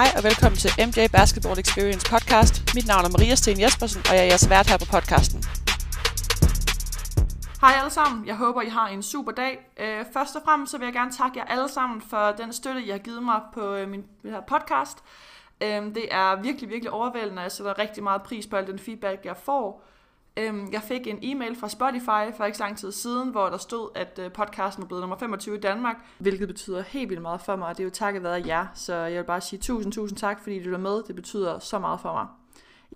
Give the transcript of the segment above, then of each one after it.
Hej og velkommen til MJ Basketball Experience podcast. Mit navn er Maria Sten Jespersen, og jeg er jeres vært her på podcasten. Hej alle sammen, jeg håber I har en super dag. Øh, først og fremmest så vil jeg gerne takke jer alle sammen for den støtte, I har givet mig på øh, min her podcast. Øh, det er virkelig, virkelig overvældende, jeg sætter rigtig meget pris på al den feedback, jeg får. Øhm, jeg fik en e-mail fra Spotify for ikke så lang tid siden, hvor der stod, at øh, podcasten var blevet nummer 25 i Danmark, hvilket betyder helt vildt meget for mig, og det er jo takket være jer. Så jeg vil bare sige tusind, tusind tak, fordi du er med. Det betyder så meget for mig.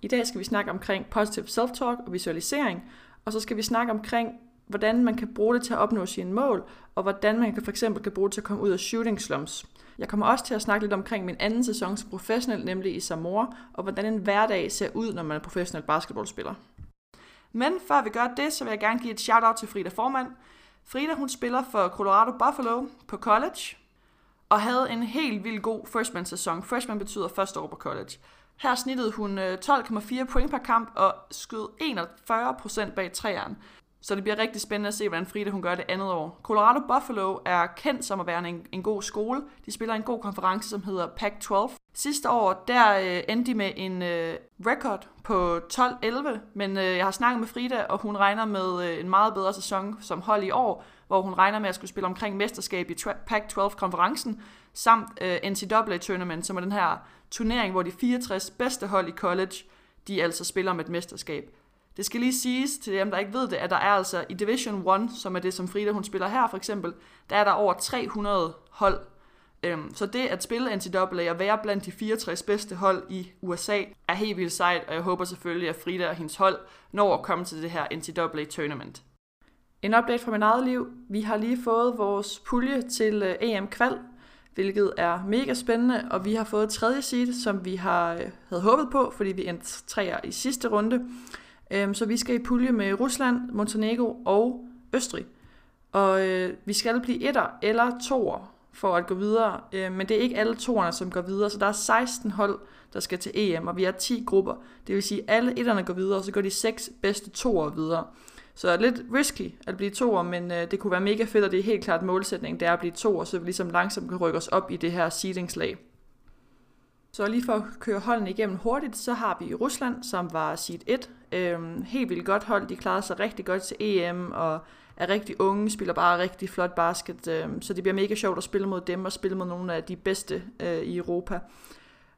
I dag skal vi snakke omkring positive self-talk og visualisering, og så skal vi snakke omkring, hvordan man kan bruge det til at opnå sine mål, og hvordan man kan for eksempel kan bruge det til at komme ud af shooting slums. Jeg kommer også til at snakke lidt omkring min anden sæson som professionel, nemlig i Samoa, og hvordan en hverdag ser ud, når man er professionel basketballspiller. Men før vi gør det, så vil jeg gerne give et shout-out til Frida Formand. Frida, hun spiller for Colorado Buffalo på college, og havde en helt vildt god freshman-sæson. Freshman betyder første år på college. Her snittede hun øh, 12,4 point per kamp og skød 41% bag træerne. Så det bliver rigtig spændende at se, hvordan Frida hun gør det andet år. Colorado Buffalo er kendt som at være en, en god skole. De spiller en god konference, som hedder Pac-12. Sidste år, der øh, endte de med en øh, record på 12-11, men øh, jeg har snakket med Frida, og hun regner med øh, en meget bedre sæson som hold i år, hvor hun regner med at skulle spille omkring mesterskab i Pac-12-konferencen, samt øh, NCAA-tournament, som er den her turnering, hvor de 64 bedste hold i college, de altså spiller om et mesterskab. Det skal lige siges til dem, der ikke ved det, at der er altså i Division 1, som er det, som Frida hun spiller her for eksempel, der er der over 300 hold. Øhm, så det at spille NCAA og være blandt de 64 bedste hold i USA er helt vildt sejt, og jeg håber selvfølgelig, at Frida og hendes hold når at komme til det her NCAA tournament. En update fra mit eget liv. Vi har lige fået vores pulje til øh, EM Kval, hvilket er mega spændende, og vi har fået tredje seed, som vi har øh, havde håbet på, fordi vi endte træer i sidste runde. Øhm, så vi skal i pulje med Rusland, Montenegro og Østrig. Og øh, vi skal blive etter eller toer for at gå videre, øh, men det er ikke alle toerne, som går videre, så der er 16 hold, der skal til EM, og vi er 10 grupper. Det vil sige, at alle etterne går videre, og så går de seks bedste toer videre. Så lidt risky at blive toer, men øh, det kunne være mega fedt, og det er helt klart målsætningen, det er at blive toer, så vi ligesom langsomt kan rykke os op i det her seedingslag. Så lige for at køre holdene igennem hurtigt, så har vi Rusland, som var sit 1. Øhm, helt vildt godt hold, de klarede sig rigtig godt til EM, og er rigtig unge, spiller bare rigtig flot basket, øhm, så det bliver mega sjovt at spille mod dem, og spille mod nogle af de bedste øh, i Europa.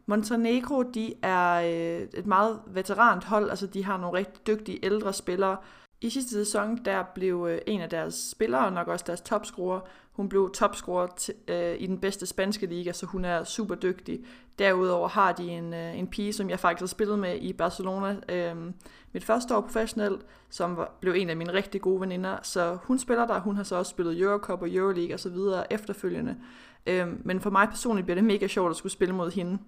Montenegro, de er øh, et meget veterant hold, altså de har nogle rigtig dygtige ældre spillere. I sidste sæson, der blev øh, en af deres spillere, nok også deres topscorer, hun blev topscorer t- øh, i den bedste spanske liga, så hun er super dygtig. Derudover har de en, øh, en pige, som jeg faktisk har spillet med i Barcelona øh, mit første år professionelt, som var, blev en af mine rigtig gode veninder. Så hun spiller der, hun har så også spillet Eurocup og Euroleague osv. efterfølgende. Øh, men for mig personligt bliver det mega sjovt at skulle spille mod hende.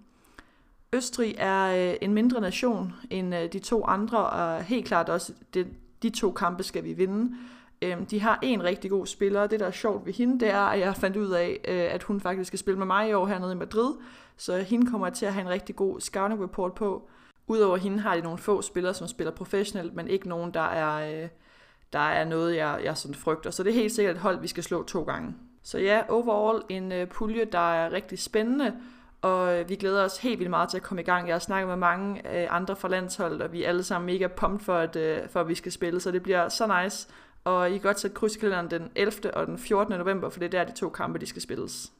Østrig er øh, en mindre nation end øh, de to andre, og helt klart også det, de to kampe skal vi vinde. Øhm, de har en rigtig god spiller, det der er sjovt ved hende, det er, at jeg fandt ud af, øh, at hun faktisk skal spille med mig i år hernede i Madrid, så hende kommer til at have en rigtig god scouting report på. Udover hende har de nogle få spillere, som spiller professionelt, men ikke nogen, der er, øh, der er noget, jeg, jeg sådan frygter. Så det er helt sikkert et hold, vi skal slå to gange. Så ja, overall en øh, pulje, der er rigtig spændende, og vi glæder os helt vildt meget til at komme i gang. Jeg har snakket med mange øh, andre fra landsholdet, og vi er alle sammen mega pumped for, at, øh, for, at vi skal spille, så det bliver så nice. Og I kan godt sætte kryds i kalenderen den 11. og den 14. november, for det er der, de to kampe de skal spilles.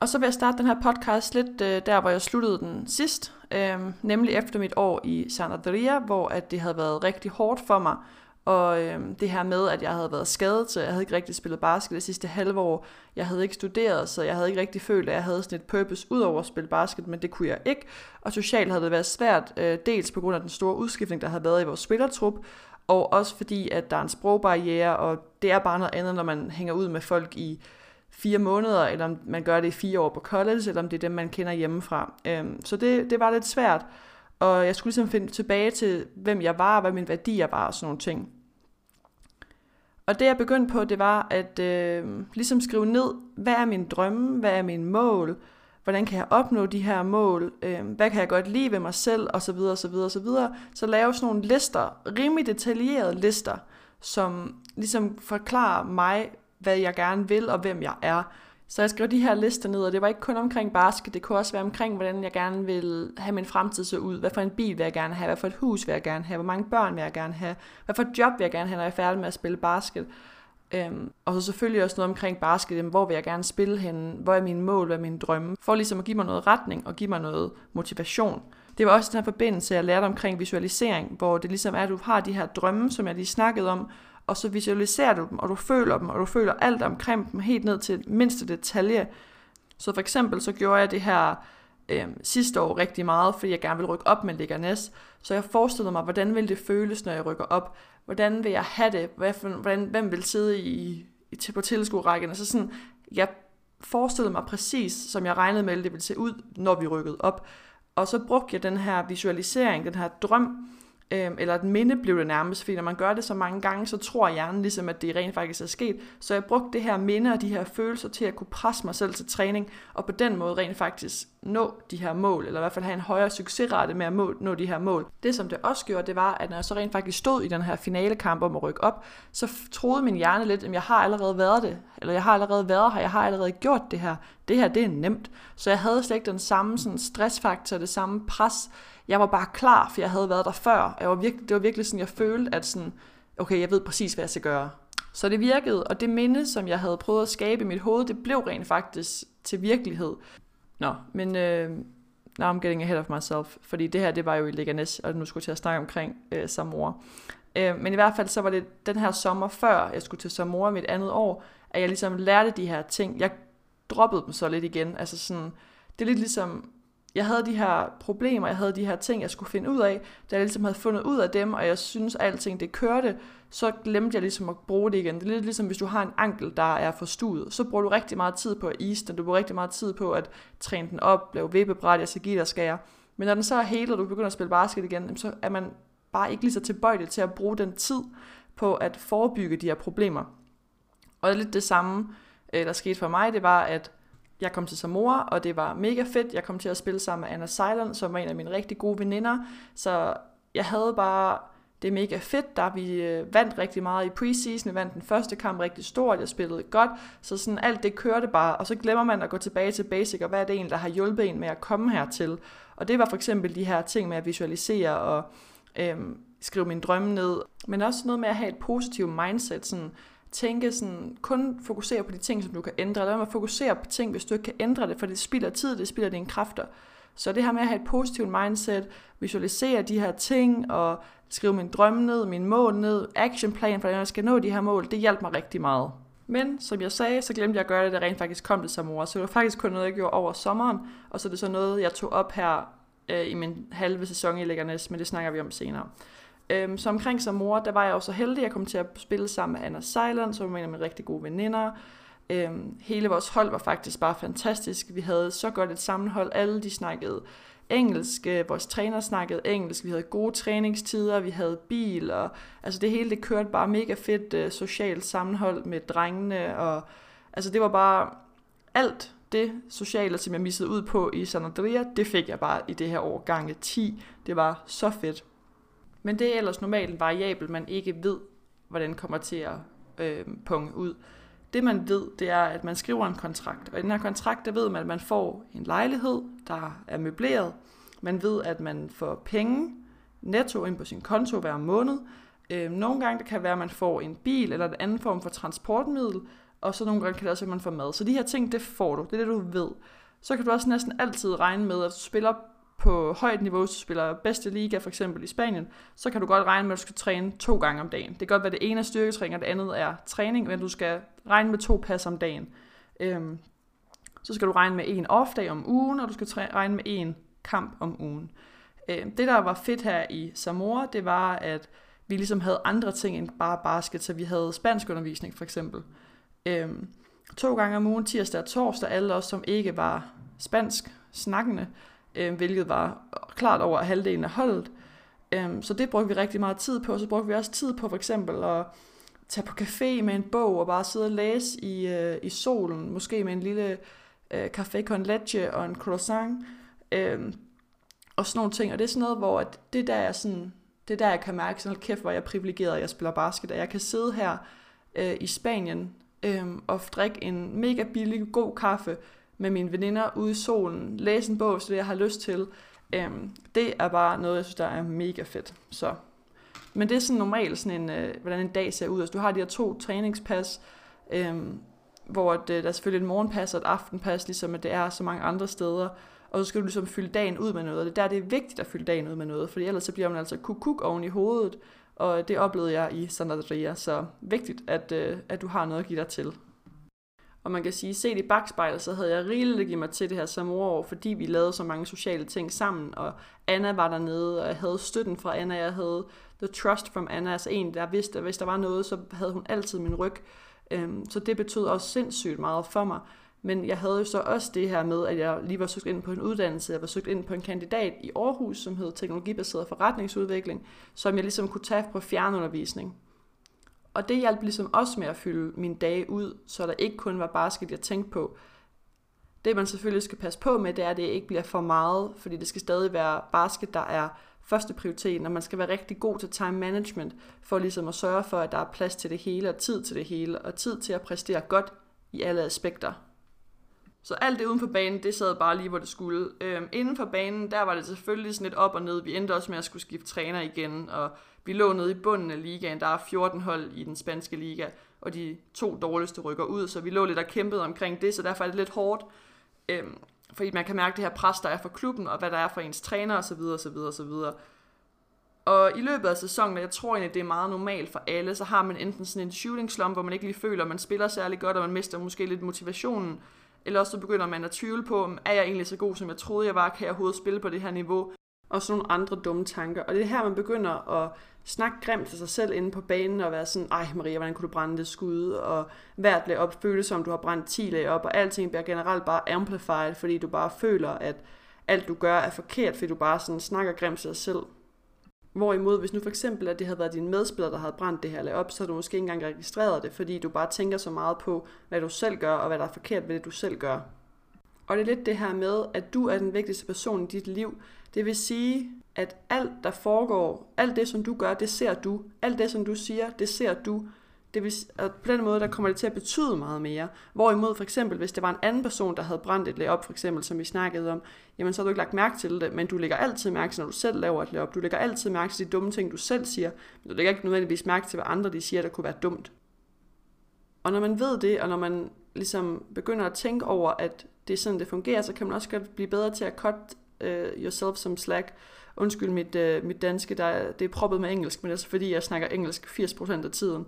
Og så vil jeg starte den her podcast lidt øh, der, hvor jeg sluttede den sidst, øh, nemlig efter mit år i Sanadria, hvor at det havde været rigtig hårdt for mig, og øh, det her med, at jeg havde været skadet, så jeg havde ikke rigtig spillet basket det sidste halve år. Jeg havde ikke studeret, så jeg havde ikke rigtig følt, at jeg havde sådan et purpose ud over at spille basket, men det kunne jeg ikke. Og socialt havde det været svært, øh, dels på grund af den store udskiftning, der havde været i vores spillertrup, og også fordi, at der er en sprogbarriere, og det er bare noget andet, når man hænger ud med folk i fire måneder, eller om man gør det i fire år på college, eller om det er dem, man kender hjemmefra. Øhm, så det, det var lidt svært, og jeg skulle ligesom finde tilbage til, hvem jeg var, hvad mine værdier var og sådan nogle ting. Og det jeg begyndte på, det var at øh, ligesom skrive ned, hvad er min drømme, hvad er min mål, hvordan kan jeg opnå de her mål, øh, hvad kan jeg godt lide ved mig selv, osv. osv. osv. Så lave sådan nogle lister, rimelig detaljerede lister, som ligesom forklarer mig, hvad jeg gerne vil, og hvem jeg er. Så jeg skrev de her lister ned, og det var ikke kun omkring basket, det kunne også være omkring, hvordan jeg gerne vil have min fremtid så ud. Hvad for en bil vil jeg gerne have? Hvad for et hus vil jeg gerne have? Hvor mange børn vil jeg gerne have? Hvad for et job vil jeg gerne have, når jeg er færdig med at spille basket? Øhm, og så selvfølgelig også noget omkring basket, hvor vil jeg gerne spille hen, hvor er mine mål, hvad er mine drømme, for ligesom at give mig noget retning og give mig noget motivation. Det var også den her forbindelse, jeg lærte omkring visualisering, hvor det ligesom er, at du har de her drømme, som jeg lige snakkede om, og så visualiserer du dem, og du føler dem, og du føler alt omkring dem, helt ned til mindste detalje. Så for eksempel så gjorde jeg det her øh, sidste år rigtig meget, fordi jeg gerne ville rykke op med Leganes. Så jeg forestillede mig, hvordan vil det føles, når jeg rykker op? Hvordan vil jeg have det? Hvordan, hvem vil sidde i, i, på tilskuerrækken? Altså sådan, jeg forestillede mig præcis, som jeg regnede med, at det ville se ud, når vi rykkede op. Og så brugte jeg den her visualisering, den her drøm, Øhm, eller et minde blev det nærmest, fordi når man gør det så mange gange, så tror hjernen ligesom, at det rent faktisk er sket. Så jeg brugte det her minde og de her følelser til at kunne presse mig selv til træning, og på den måde rent faktisk nå de her mål, eller i hvert fald have en højere succesrate med at nå de her mål. Det som det også gjorde, det var, at når jeg så rent faktisk stod i den her finalekamp om at rykke op, så troede min hjerne lidt, at jeg har allerede været det, eller jeg har allerede været her, jeg har allerede gjort det her. Det her, det er nemt. Så jeg havde slet ikke den samme sådan, stressfaktor, det samme pres, jeg var bare klar, for jeg havde været der før. Jeg var virkelig, det var virkelig sådan, jeg følte, at sådan, okay, jeg ved præcis, hvad jeg skal gøre. Så det virkede, og det minde, som jeg havde prøvet at skabe i mit hoved, det blev rent faktisk til virkelighed. Nå, men øh, now I'm getting ahead of myself, fordi det her, det var jo i Leganes, og nu skulle jeg til at snakke omkring øh, Samora. Øh, men i hvert fald så var det den her sommer, før jeg skulle til Samora mit andet år, at jeg ligesom lærte de her ting. Jeg droppede dem så lidt igen. Altså sådan, det er lidt ligesom, jeg havde de her problemer, jeg havde de her ting, jeg skulle finde ud af. Da jeg ligesom havde fundet ud af dem, og jeg synes, at alting det kørte, så glemte jeg ligesom at bruge det igen. Det er lidt ligesom, hvis du har en ankel, der er forstuet, så bruger du rigtig meget tid på at ise den, du bruger rigtig meget tid på at træne den op, lave vippebræt, jeg skal give dig skære. Men når den så er helt, og du begynder at spille basket igen, så er man bare ikke lige så tilbøjelig til at bruge den tid på at forebygge de her problemer. Og det er lidt det samme, øh, der skete for mig, det var, at jeg kom til Samoa, og det var mega fedt. Jeg kom til at spille sammen med Anna Seiland, som var en af mine rigtig gode veninder. Så jeg havde bare det er mega fedt, der vi øh, vandt rigtig meget i preseason, vi vandt den første kamp rigtig stort, jeg spillede godt, så sådan alt det kørte bare, og så glemmer man at gå tilbage til basic, og hvad er det egentlig, der har hjulpet en med at komme hertil. Og det var for eksempel de her ting med at visualisere og øhm, skrive mine drømme ned, men også noget med at have et positivt mindset, sådan tænke sådan, kun fokusere på de ting, som du kan ændre. Lad med at fokusere på ting, hvis du ikke kan ændre det, for det spilder tid, det spilder dine kræfter. Så det her med at have et positivt mindset, visualisere de her ting, og skrive min drømme ned, min mål ned, actionplan for, hvordan jeg skal nå de her mål, det hjalp mig rigtig meget. Men som jeg sagde, så glemte jeg at gøre det, da rent faktisk kom som Samoa. Så det var faktisk kun noget, jeg gjorde over sommeren, og så er det så noget, jeg tog op her øh, i min halve sæson i Lækkernes, men det snakker vi om senere. Øhm, så omkring som mor, der var jeg også så heldig, at jeg kom til at spille sammen med Anna Seiland, som var en af mine rigtig gode veninder. Øhm, hele vores hold var faktisk bare fantastisk. Vi havde så godt et sammenhold. Alle de snakkede engelsk, øh, vores træner snakkede engelsk, vi havde gode træningstider, vi havde bil, og altså det hele det kørte bare mega fedt øh, socialt sammenhold med drengene, og altså det var bare alt det sociale, som jeg missede ud på i San Andrea, det fik jeg bare i det her år gange 10. Det var så fedt. Men det er ellers normalt en variabel, man ikke ved, hvordan kommer til at øh, punge ud. Det man ved, det er, at man skriver en kontrakt. Og i den her kontrakt, der ved man, at man får en lejlighed, der er møbleret. Man ved, at man får penge netto ind på sin konto hver måned. Øh, nogle gange det kan være, at man får en bil eller en anden form for transportmiddel. Og så nogle gange kan det også være, at man får mad. Så de her ting, det får du. Det er det, du ved. Så kan du også næsten altid regne med, at du spiller på højt niveau, hvis du spiller bedste liga, for eksempel i Spanien, så kan du godt regne med, at du skal træne to gange om dagen. Det kan godt være, at det ene er styrketræning, og det andet er træning, men du skal regne med to pas om dagen. Øhm, så skal du regne med en off-dag om ugen, og du skal regne med en kamp om ugen. Øhm, det, der var fedt her i Samoa, det var, at vi ligesom havde andre ting end bare basket, så vi havde spansk undervisning for eksempel. Øhm, to gange om ugen, tirsdag og torsdag, alle os, som ikke var spansk snakkende, øh, hvilket var klart over halvdelen af holdet. Øh, så det brugte vi rigtig meget tid på. Så brugte vi også tid på for eksempel at tage på café med en bog og bare sidde og læse i, øh, i solen, måske med en lille øh, café con leche og en croissant, øh, og sådan nogle ting. Og det er sådan noget, hvor at det der er sådan, det der jeg kan mærke sådan, kæft, hvor jeg er privilegeret, at jeg spiller basket, og jeg kan sidde her øh, i Spanien øh, og drikke en mega billig, god kaffe med mine veninder ude i solen, læse en bog, så det jeg har lyst til. Øhm, det er bare noget, jeg synes, der er mega fedt. Så. Men det er sådan normalt, sådan en, øh, hvordan en dag ser ud. Altså, du har de her to træningspas, øhm, hvor det, øh, der er selvfølgelig et morgenpas og et aftenpas, ligesom at det er så mange andre steder. Og så skal du ligesom fylde dagen ud med noget. Og det er der, det er vigtigt at fylde dagen ud med noget, for ellers så bliver man altså kukuk oven i hovedet. Og det oplevede jeg i Sandaria, så vigtigt, at, øh, at du har noget at give dig til. Og man kan sige, set i bagspejlet, så havde jeg rigeligt at give mig til det her som år, fordi vi lavede så mange sociale ting sammen, og Anna var dernede, og jeg havde støtten fra Anna, jeg havde the trust from Anna, altså en, der vidste, at hvis der var noget, så havde hun altid min ryg. Øhm, så det betød også sindssygt meget for mig. Men jeg havde jo så også det her med, at jeg lige var søgt ind på en uddannelse. Jeg var søgt ind på en kandidat i Aarhus, som hed Teknologibaseret Forretningsudvikling, som jeg ligesom kunne tage på fjernundervisning. Og det hjalp ligesom også med at fylde mine dage ud, så der ikke kun var basket, jeg tænkte på. Det man selvfølgelig skal passe på med, det er, at det ikke bliver for meget, fordi det skal stadig være basket, der er første prioritet, og man skal være rigtig god til time management, for ligesom at sørge for, at der er plads til det hele, og tid til det hele, og tid til at præstere godt i alle aspekter. Så alt det uden for banen, det sad bare lige, hvor det skulle. Øhm, inden for banen, der var det selvfølgelig sådan lidt op og ned. Vi endte også med at skulle skifte træner igen, og vi lå nede i bunden af ligaen. Der er 14 hold i den spanske liga, og de to dårligste rykker ud, så vi lå lidt og kæmpede omkring det, så derfor er det lidt hårdt. Øhm, fordi man kan mærke det her pres, der er for klubben, og hvad der er for ens træner osv. osv. osv. Og i løbet af sæsonen, jeg tror egentlig, det er meget normalt for alle, så har man enten sådan en shooting slump, hvor man ikke lige føler, at man spiller særlig godt, og man mister måske lidt motivationen. Eller også så begynder man at tvivle på, er jeg egentlig så god, som jeg troede, jeg var? Kan jeg overhovedet spille på det her niveau? Og sådan nogle andre dumme tanker. Og det er her, man begynder at snakke grimt til sig selv inde på banen, og være sådan, ej Maria, hvordan kunne du brænde det skud? Og hvert lag op, føles som du har brændt 10 lag op, og alting bliver generelt bare amplified, fordi du bare føler, at alt du gør er forkert, fordi du bare sådan snakker grimt til dig selv. Hvorimod, hvis nu for eksempel, at det havde været din medspiller, der havde brændt det her lag op, så havde du måske ikke engang registreret det, fordi du bare tænker så meget på, hvad du selv gør, og hvad der er forkert ved det, du selv gør. Og det er lidt det her med, at du er den vigtigste person i dit liv. Det vil sige, at alt, der foregår, alt det, som du gør, det ser du. Alt det, som du siger, det ser du. Det vil, at på den måde, der kommer det til at betyde meget mere. Hvorimod for eksempel, hvis det var en anden person, der havde brændt et layup, for eksempel, som vi snakkede om, jamen så har du ikke lagt mærke til det, men du lægger altid mærke til, når du selv laver et layup. Du lægger altid mærke til de dumme ting, du selv siger, men du lægger ikke nødvendigvis mærke til, hvad andre de siger, der kunne være dumt. Og når man ved det, og når man ligesom begynder at tænke over, at det er sådan, det fungerer, så kan man også godt blive bedre til at cut uh, yourself som slack. Undskyld mit, uh, mit danske, der det er proppet med engelsk, men det er så fordi, jeg snakker engelsk 80% af tiden.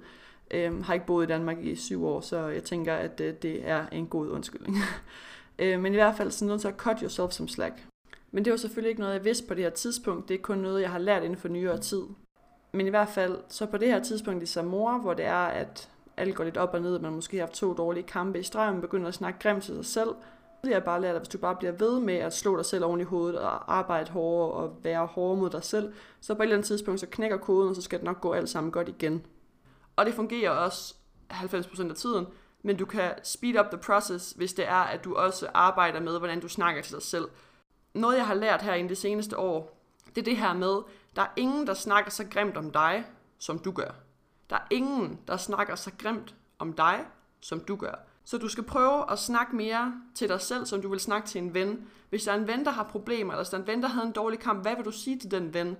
Øhm, har ikke boet i Danmark i syv år, så jeg tænker, at øh, det er en god undskyldning. øh, men i hvert fald sådan noget til at cut yourself som slack. Men det var selvfølgelig ikke noget, jeg vidste på det her tidspunkt. Det er kun noget, jeg har lært inden for nyere tid. Men i hvert fald, så på det her tidspunkt i Samora, hvor det er, at alt går lidt op og ned, man måske har haft to dårlige kampe i streg, man begynder at snakke grimt til sig selv. Det jeg bare lært, at hvis du bare bliver ved med at slå dig selv oven i hovedet og arbejde hårdere og være hårdere mod dig selv, så på et eller andet tidspunkt, så knækker koden, og så skal det nok gå alt sammen godt igen. Og det fungerer også 90% af tiden, men du kan speed up the process, hvis det er, at du også arbejder med, hvordan du snakker til dig selv. Noget, jeg har lært her i det seneste år, det er det her med, der er ingen, der snakker så grimt om dig, som du gør. Der er ingen, der snakker så grimt om dig, som du gør. Så du skal prøve at snakke mere til dig selv, som du vil snakke til en ven. Hvis der er en ven, der har problemer, eller hvis der er en ven, der havde en dårlig kamp, hvad vil du sige til den ven?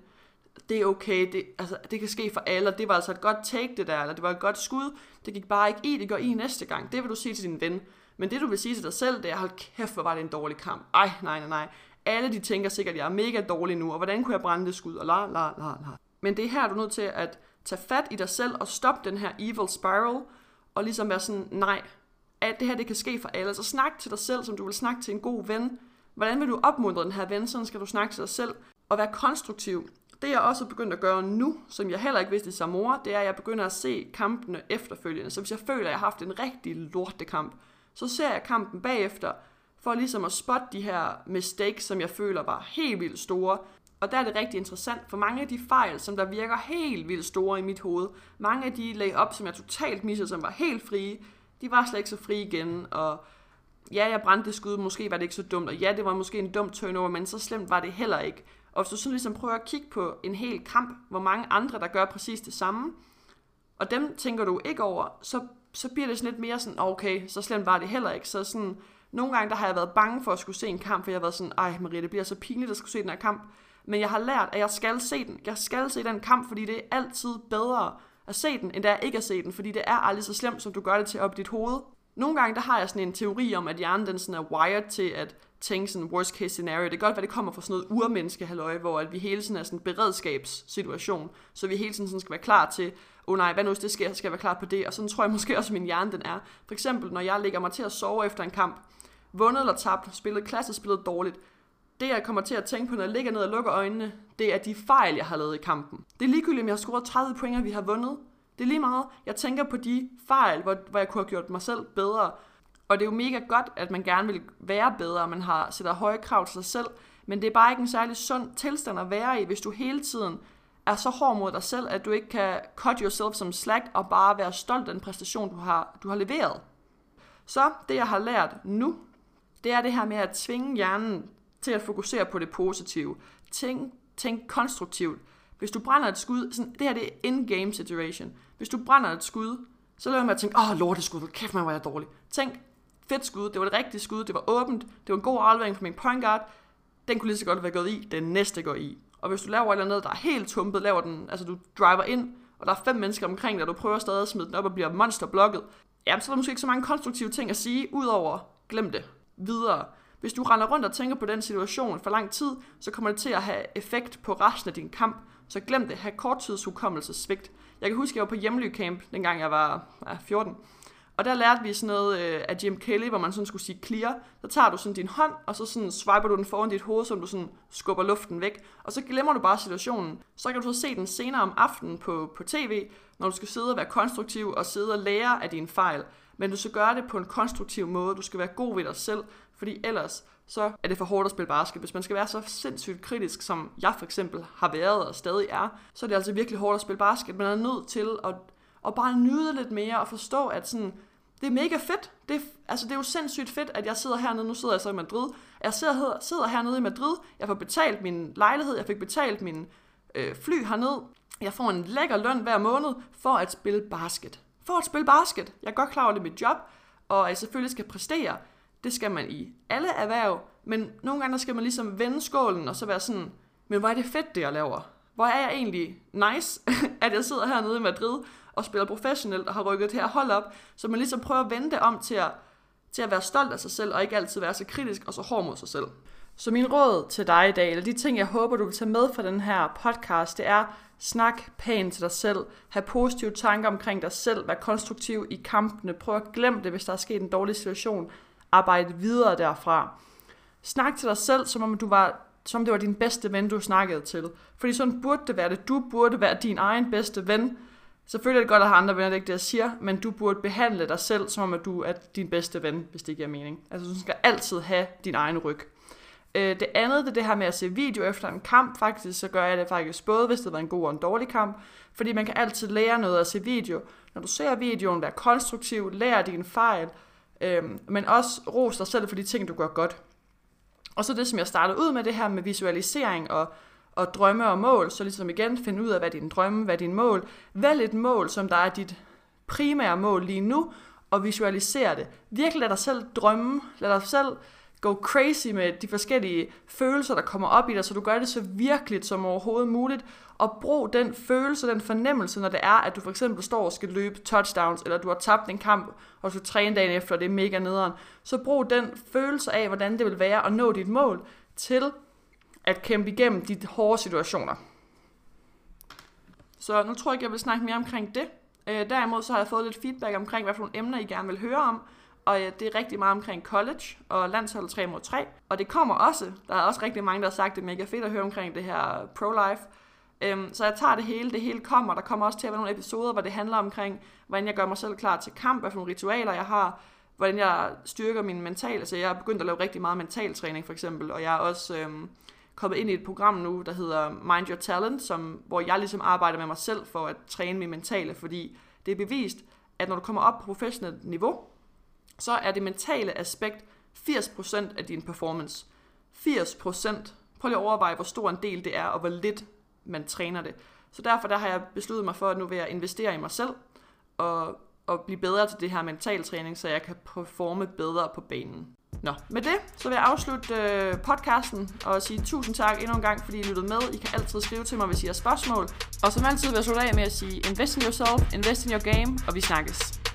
Det er okay, det, altså, det kan ske for alle, det var altså et godt take det der, eller det var et godt skud, det gik bare ikke i, det går i næste gang. Det vil du sige til din ven. Men det du vil sige til dig selv, det er, hold kæft, hvor var det en dårlig kamp. Ej, nej, nej, nej. Alle de tænker sikkert, at jeg er mega dårlig nu, og hvordan kunne jeg brænde det skud, og la, la, la, la. Men det er her, du er nødt til at tage fat i dig selv, og stoppe den her evil spiral, og ligesom være sådan, nej, at det her, det kan ske for alle. Så snak til dig selv, som du vil snakke til en god ven. Hvordan vil du opmuntre den her ven? Sådan skal du snakke til dig selv. Og være konstruktiv. Det jeg også er begyndt at gøre nu, som jeg heller ikke vidste i Samora, det er, at jeg begynder at se kampene efterfølgende. Så hvis jeg føler, at jeg har haft en rigtig lortekamp, så ser jeg kampen bagefter, for ligesom at spotte de her mistakes, som jeg føler var helt vildt store. Og der er det rigtig interessant, for mange af de fejl, som der virker helt vildt store i mit hoved, mange af de lag op, som jeg totalt missede, som var helt frie, de var slet ikke så frie igen, og ja, jeg brændte det skud, måske var det ikke så dumt, og ja, det var måske en dum turnover, men så slemt var det heller ikke. Og hvis du sådan ligesom prøver at kigge på en hel kamp, hvor mange andre, der gør præcis det samme, og dem tænker du ikke over, så så bliver det sådan lidt mere sådan, okay, så slemt var det heller ikke. Så sådan, nogle gange der har jeg været bange for at skulle se en kamp, for jeg har været sådan, ej Marie, det bliver så pinligt at skulle se den her kamp. Men jeg har lært, at jeg skal se den. Jeg skal se den kamp, fordi det er altid bedre at se den, end det er ikke at se den, fordi det er aldrig så slemt, som du gør det til op i dit hoved. Nogle gange der har jeg sådan en teori om, at hjernen den sådan er wired til at tænke sådan worst case scenario. Det kan godt være, det kommer fra sådan noget urmenneske halløj, hvor at vi hele tiden er sådan en beredskabssituation, så vi hele tiden sådan skal være klar til, åh oh nej, hvad nu hvis det sker, så skal jeg være klar på det. Og sådan tror jeg måske også, at min hjerne den er. For eksempel, når jeg ligger mig til at sove efter en kamp, vundet eller tabt, spillet klasse, spillet dårligt, det jeg kommer til at tænke på, når jeg ligger ned og lukker øjnene, det er de fejl, jeg har lavet i kampen. Det er ligegyldigt, om jeg har scoret 30 point, og vi har vundet. Det er lige meget. Jeg tænker på de fejl, hvor, hvor jeg kunne have gjort mig selv bedre. Og det er jo mega godt, at man gerne vil være bedre, og man har sætter høje krav til sig selv. Men det er bare ikke en særlig sund tilstand at være i, hvis du hele tiden er så hård mod dig selv, at du ikke kan cut yourself som slack og bare være stolt af den præstation, du har, du har leveret. Så det, jeg har lært nu, det er det her med at tvinge hjernen til at fokusere på det positive. Tænk, tænk konstruktivt. Hvis du brænder et skud, sådan, det her det er in-game situation. Hvis du brænder et skud, så lader man at tænke, åh, oh, lorteskud, kæft mig, hvor jeg dårlig. Tænk, fedt skud, det var det rigtige skud, det var åbent, det var en god aflevering fra min point guard, den kunne lige så godt være gået i, den næste går i. Og hvis du laver et eller andet, der er helt tumpet, laver den, altså du driver ind, og der er fem mennesker omkring dig, og du prøver stadig at smide den op og bliver monsterblokket, jamen så er der måske ikke så mange konstruktive ting at sige, udover glem det videre. Hvis du render rundt og tænker på den situation for lang tid, så kommer det til at have effekt på resten af din kamp. Så glem det, have korttidshukommelsesvigt. Jeg kan huske, at jeg var på hjemløbcamp, dengang jeg var ja, 14. Og der lærte vi sådan noget øh, af Jim Kelly, hvor man sådan skulle sige clear. Så tager du sådan din hånd, og så sådan swiper du den foran dit hoved, som du sådan skubber luften væk. Og så glemmer du bare situationen. Så kan du så se den senere om aftenen på, på tv, når du skal sidde og være konstruktiv og sidde og lære af dine fejl. Men du skal gøre det på en konstruktiv måde. Du skal være god ved dig selv, fordi ellers så er det for hårdt at spille basket. Hvis man skal være så sindssygt kritisk, som jeg for eksempel har været og stadig er, så er det altså virkelig hårdt at spille basket. Man er nødt til at, at bare nyde lidt mere og forstå, at sådan, det er mega fedt. Det er, altså, det er jo sindssygt fedt, at jeg sidder hernede. Nu sidder jeg så i Madrid. Jeg sidder, sidder hernede i Madrid. Jeg får betalt min lejlighed. Jeg fik betalt min øh, fly hernede. Jeg får en lækker løn hver måned for at spille basket. For at spille basket. Jeg er godt klar over, det er mit job, og jeg selvfølgelig skal præstere. Det skal man i alle erhverv, men nogle gange skal man ligesom vende skålen og så være sådan, men hvor er det fedt, det jeg laver? Hvor er jeg egentlig nice, at jeg sidder hernede i Madrid og spiller professionelt og har rykket det her hold op, så man ligesom prøver at vende det om til at, til at være stolt af sig selv, og ikke altid være så kritisk og så hård mod sig selv. Så min råd til dig i dag, eller de ting, jeg håber, du vil tage med fra den her podcast, det er, snak pænt til dig selv, Ha' positive tanker omkring dig selv, vær konstruktiv i kampene, prøv at glemme det, hvis der er sket en dårlig situation, arbejde videre derfra. Snak til dig selv, som om du var som det var din bedste ven, du snakkede til. Fordi sådan burde det være det. Du burde være din egen bedste ven. Selvfølgelig er det godt at have andre venner, det er ikke det, jeg siger, men du burde behandle dig selv, som om at du er din bedste ven, hvis det giver mening. Altså du skal altid have din egen ryg. Øh, det andet, det er det her med at se video efter en kamp. Faktisk så gør jeg det faktisk både, hvis det var en god og en dårlig kamp. Fordi man kan altid lære noget at se video. Når du ser videoen, vær konstruktiv, lær dine fejl, Øhm, men også ros dig selv for de ting, du gør godt. Og så det, som jeg startede ud med, det her med visualisering og, og drømme og mål, så ligesom igen finde ud af, hvad din drømme, hvad din mål. Vælg et mål, som der er dit primære mål lige nu, og visualisere det. Virkelig lad dig selv drømme, lad dig selv gå crazy med de forskellige følelser, der kommer op i dig, så du gør det så virkeligt som overhovedet muligt, og brug den følelse, den fornemmelse, når det er, at du for eksempel står og skal løbe touchdowns, eller du har tabt en kamp, og du træne dagen efter, og det er mega nederen. Så brug den følelse af, hvordan det vil være at nå dit mål, til at kæmpe igennem de hårde situationer. Så nu tror jeg ikke, jeg vil snakke mere omkring det. Øh, derimod så har jeg fået lidt feedback omkring, hvad for nogle emner I gerne vil høre om. Og øh, det er rigtig meget omkring college og landshold 3 mod 3. Og det kommer også, der er også rigtig mange, der har sagt, det er mega fedt at høre omkring det her pro-life. Øhm, så jeg tager det hele, det hele kommer. Der kommer også til at være nogle episoder, hvor det handler omkring, hvordan jeg gør mig selv klar til kamp, hvad for nogle ritualer jeg har, hvordan jeg styrker min mental. Altså jeg har begyndt at lave rigtig meget mental træning for eksempel, og jeg er også øhm, kommet ind i et program nu, der hedder Mind Your Talent, som, hvor jeg ligesom arbejder med mig selv for at træne min mentale, fordi det er bevist, at når du kommer op på professionelt niveau, så er det mentale aspekt 80% af din performance. 80%. Prøv lige at overveje, hvor stor en del det er, og hvor lidt man træner det. Så derfor der har jeg besluttet mig for, at nu vil jeg investere i mig selv, og og blive bedre til det her mentaltræning, så jeg kan performe bedre på banen. Nå, med det, så vil jeg afslutte øh, podcasten og sige tusind tak endnu en gang, fordi I lyttede med. I kan altid skrive til mig, hvis I har spørgsmål. Og som altid vil jeg slutte af med at sige, invest in yourself, invest in your game, og vi snakkes.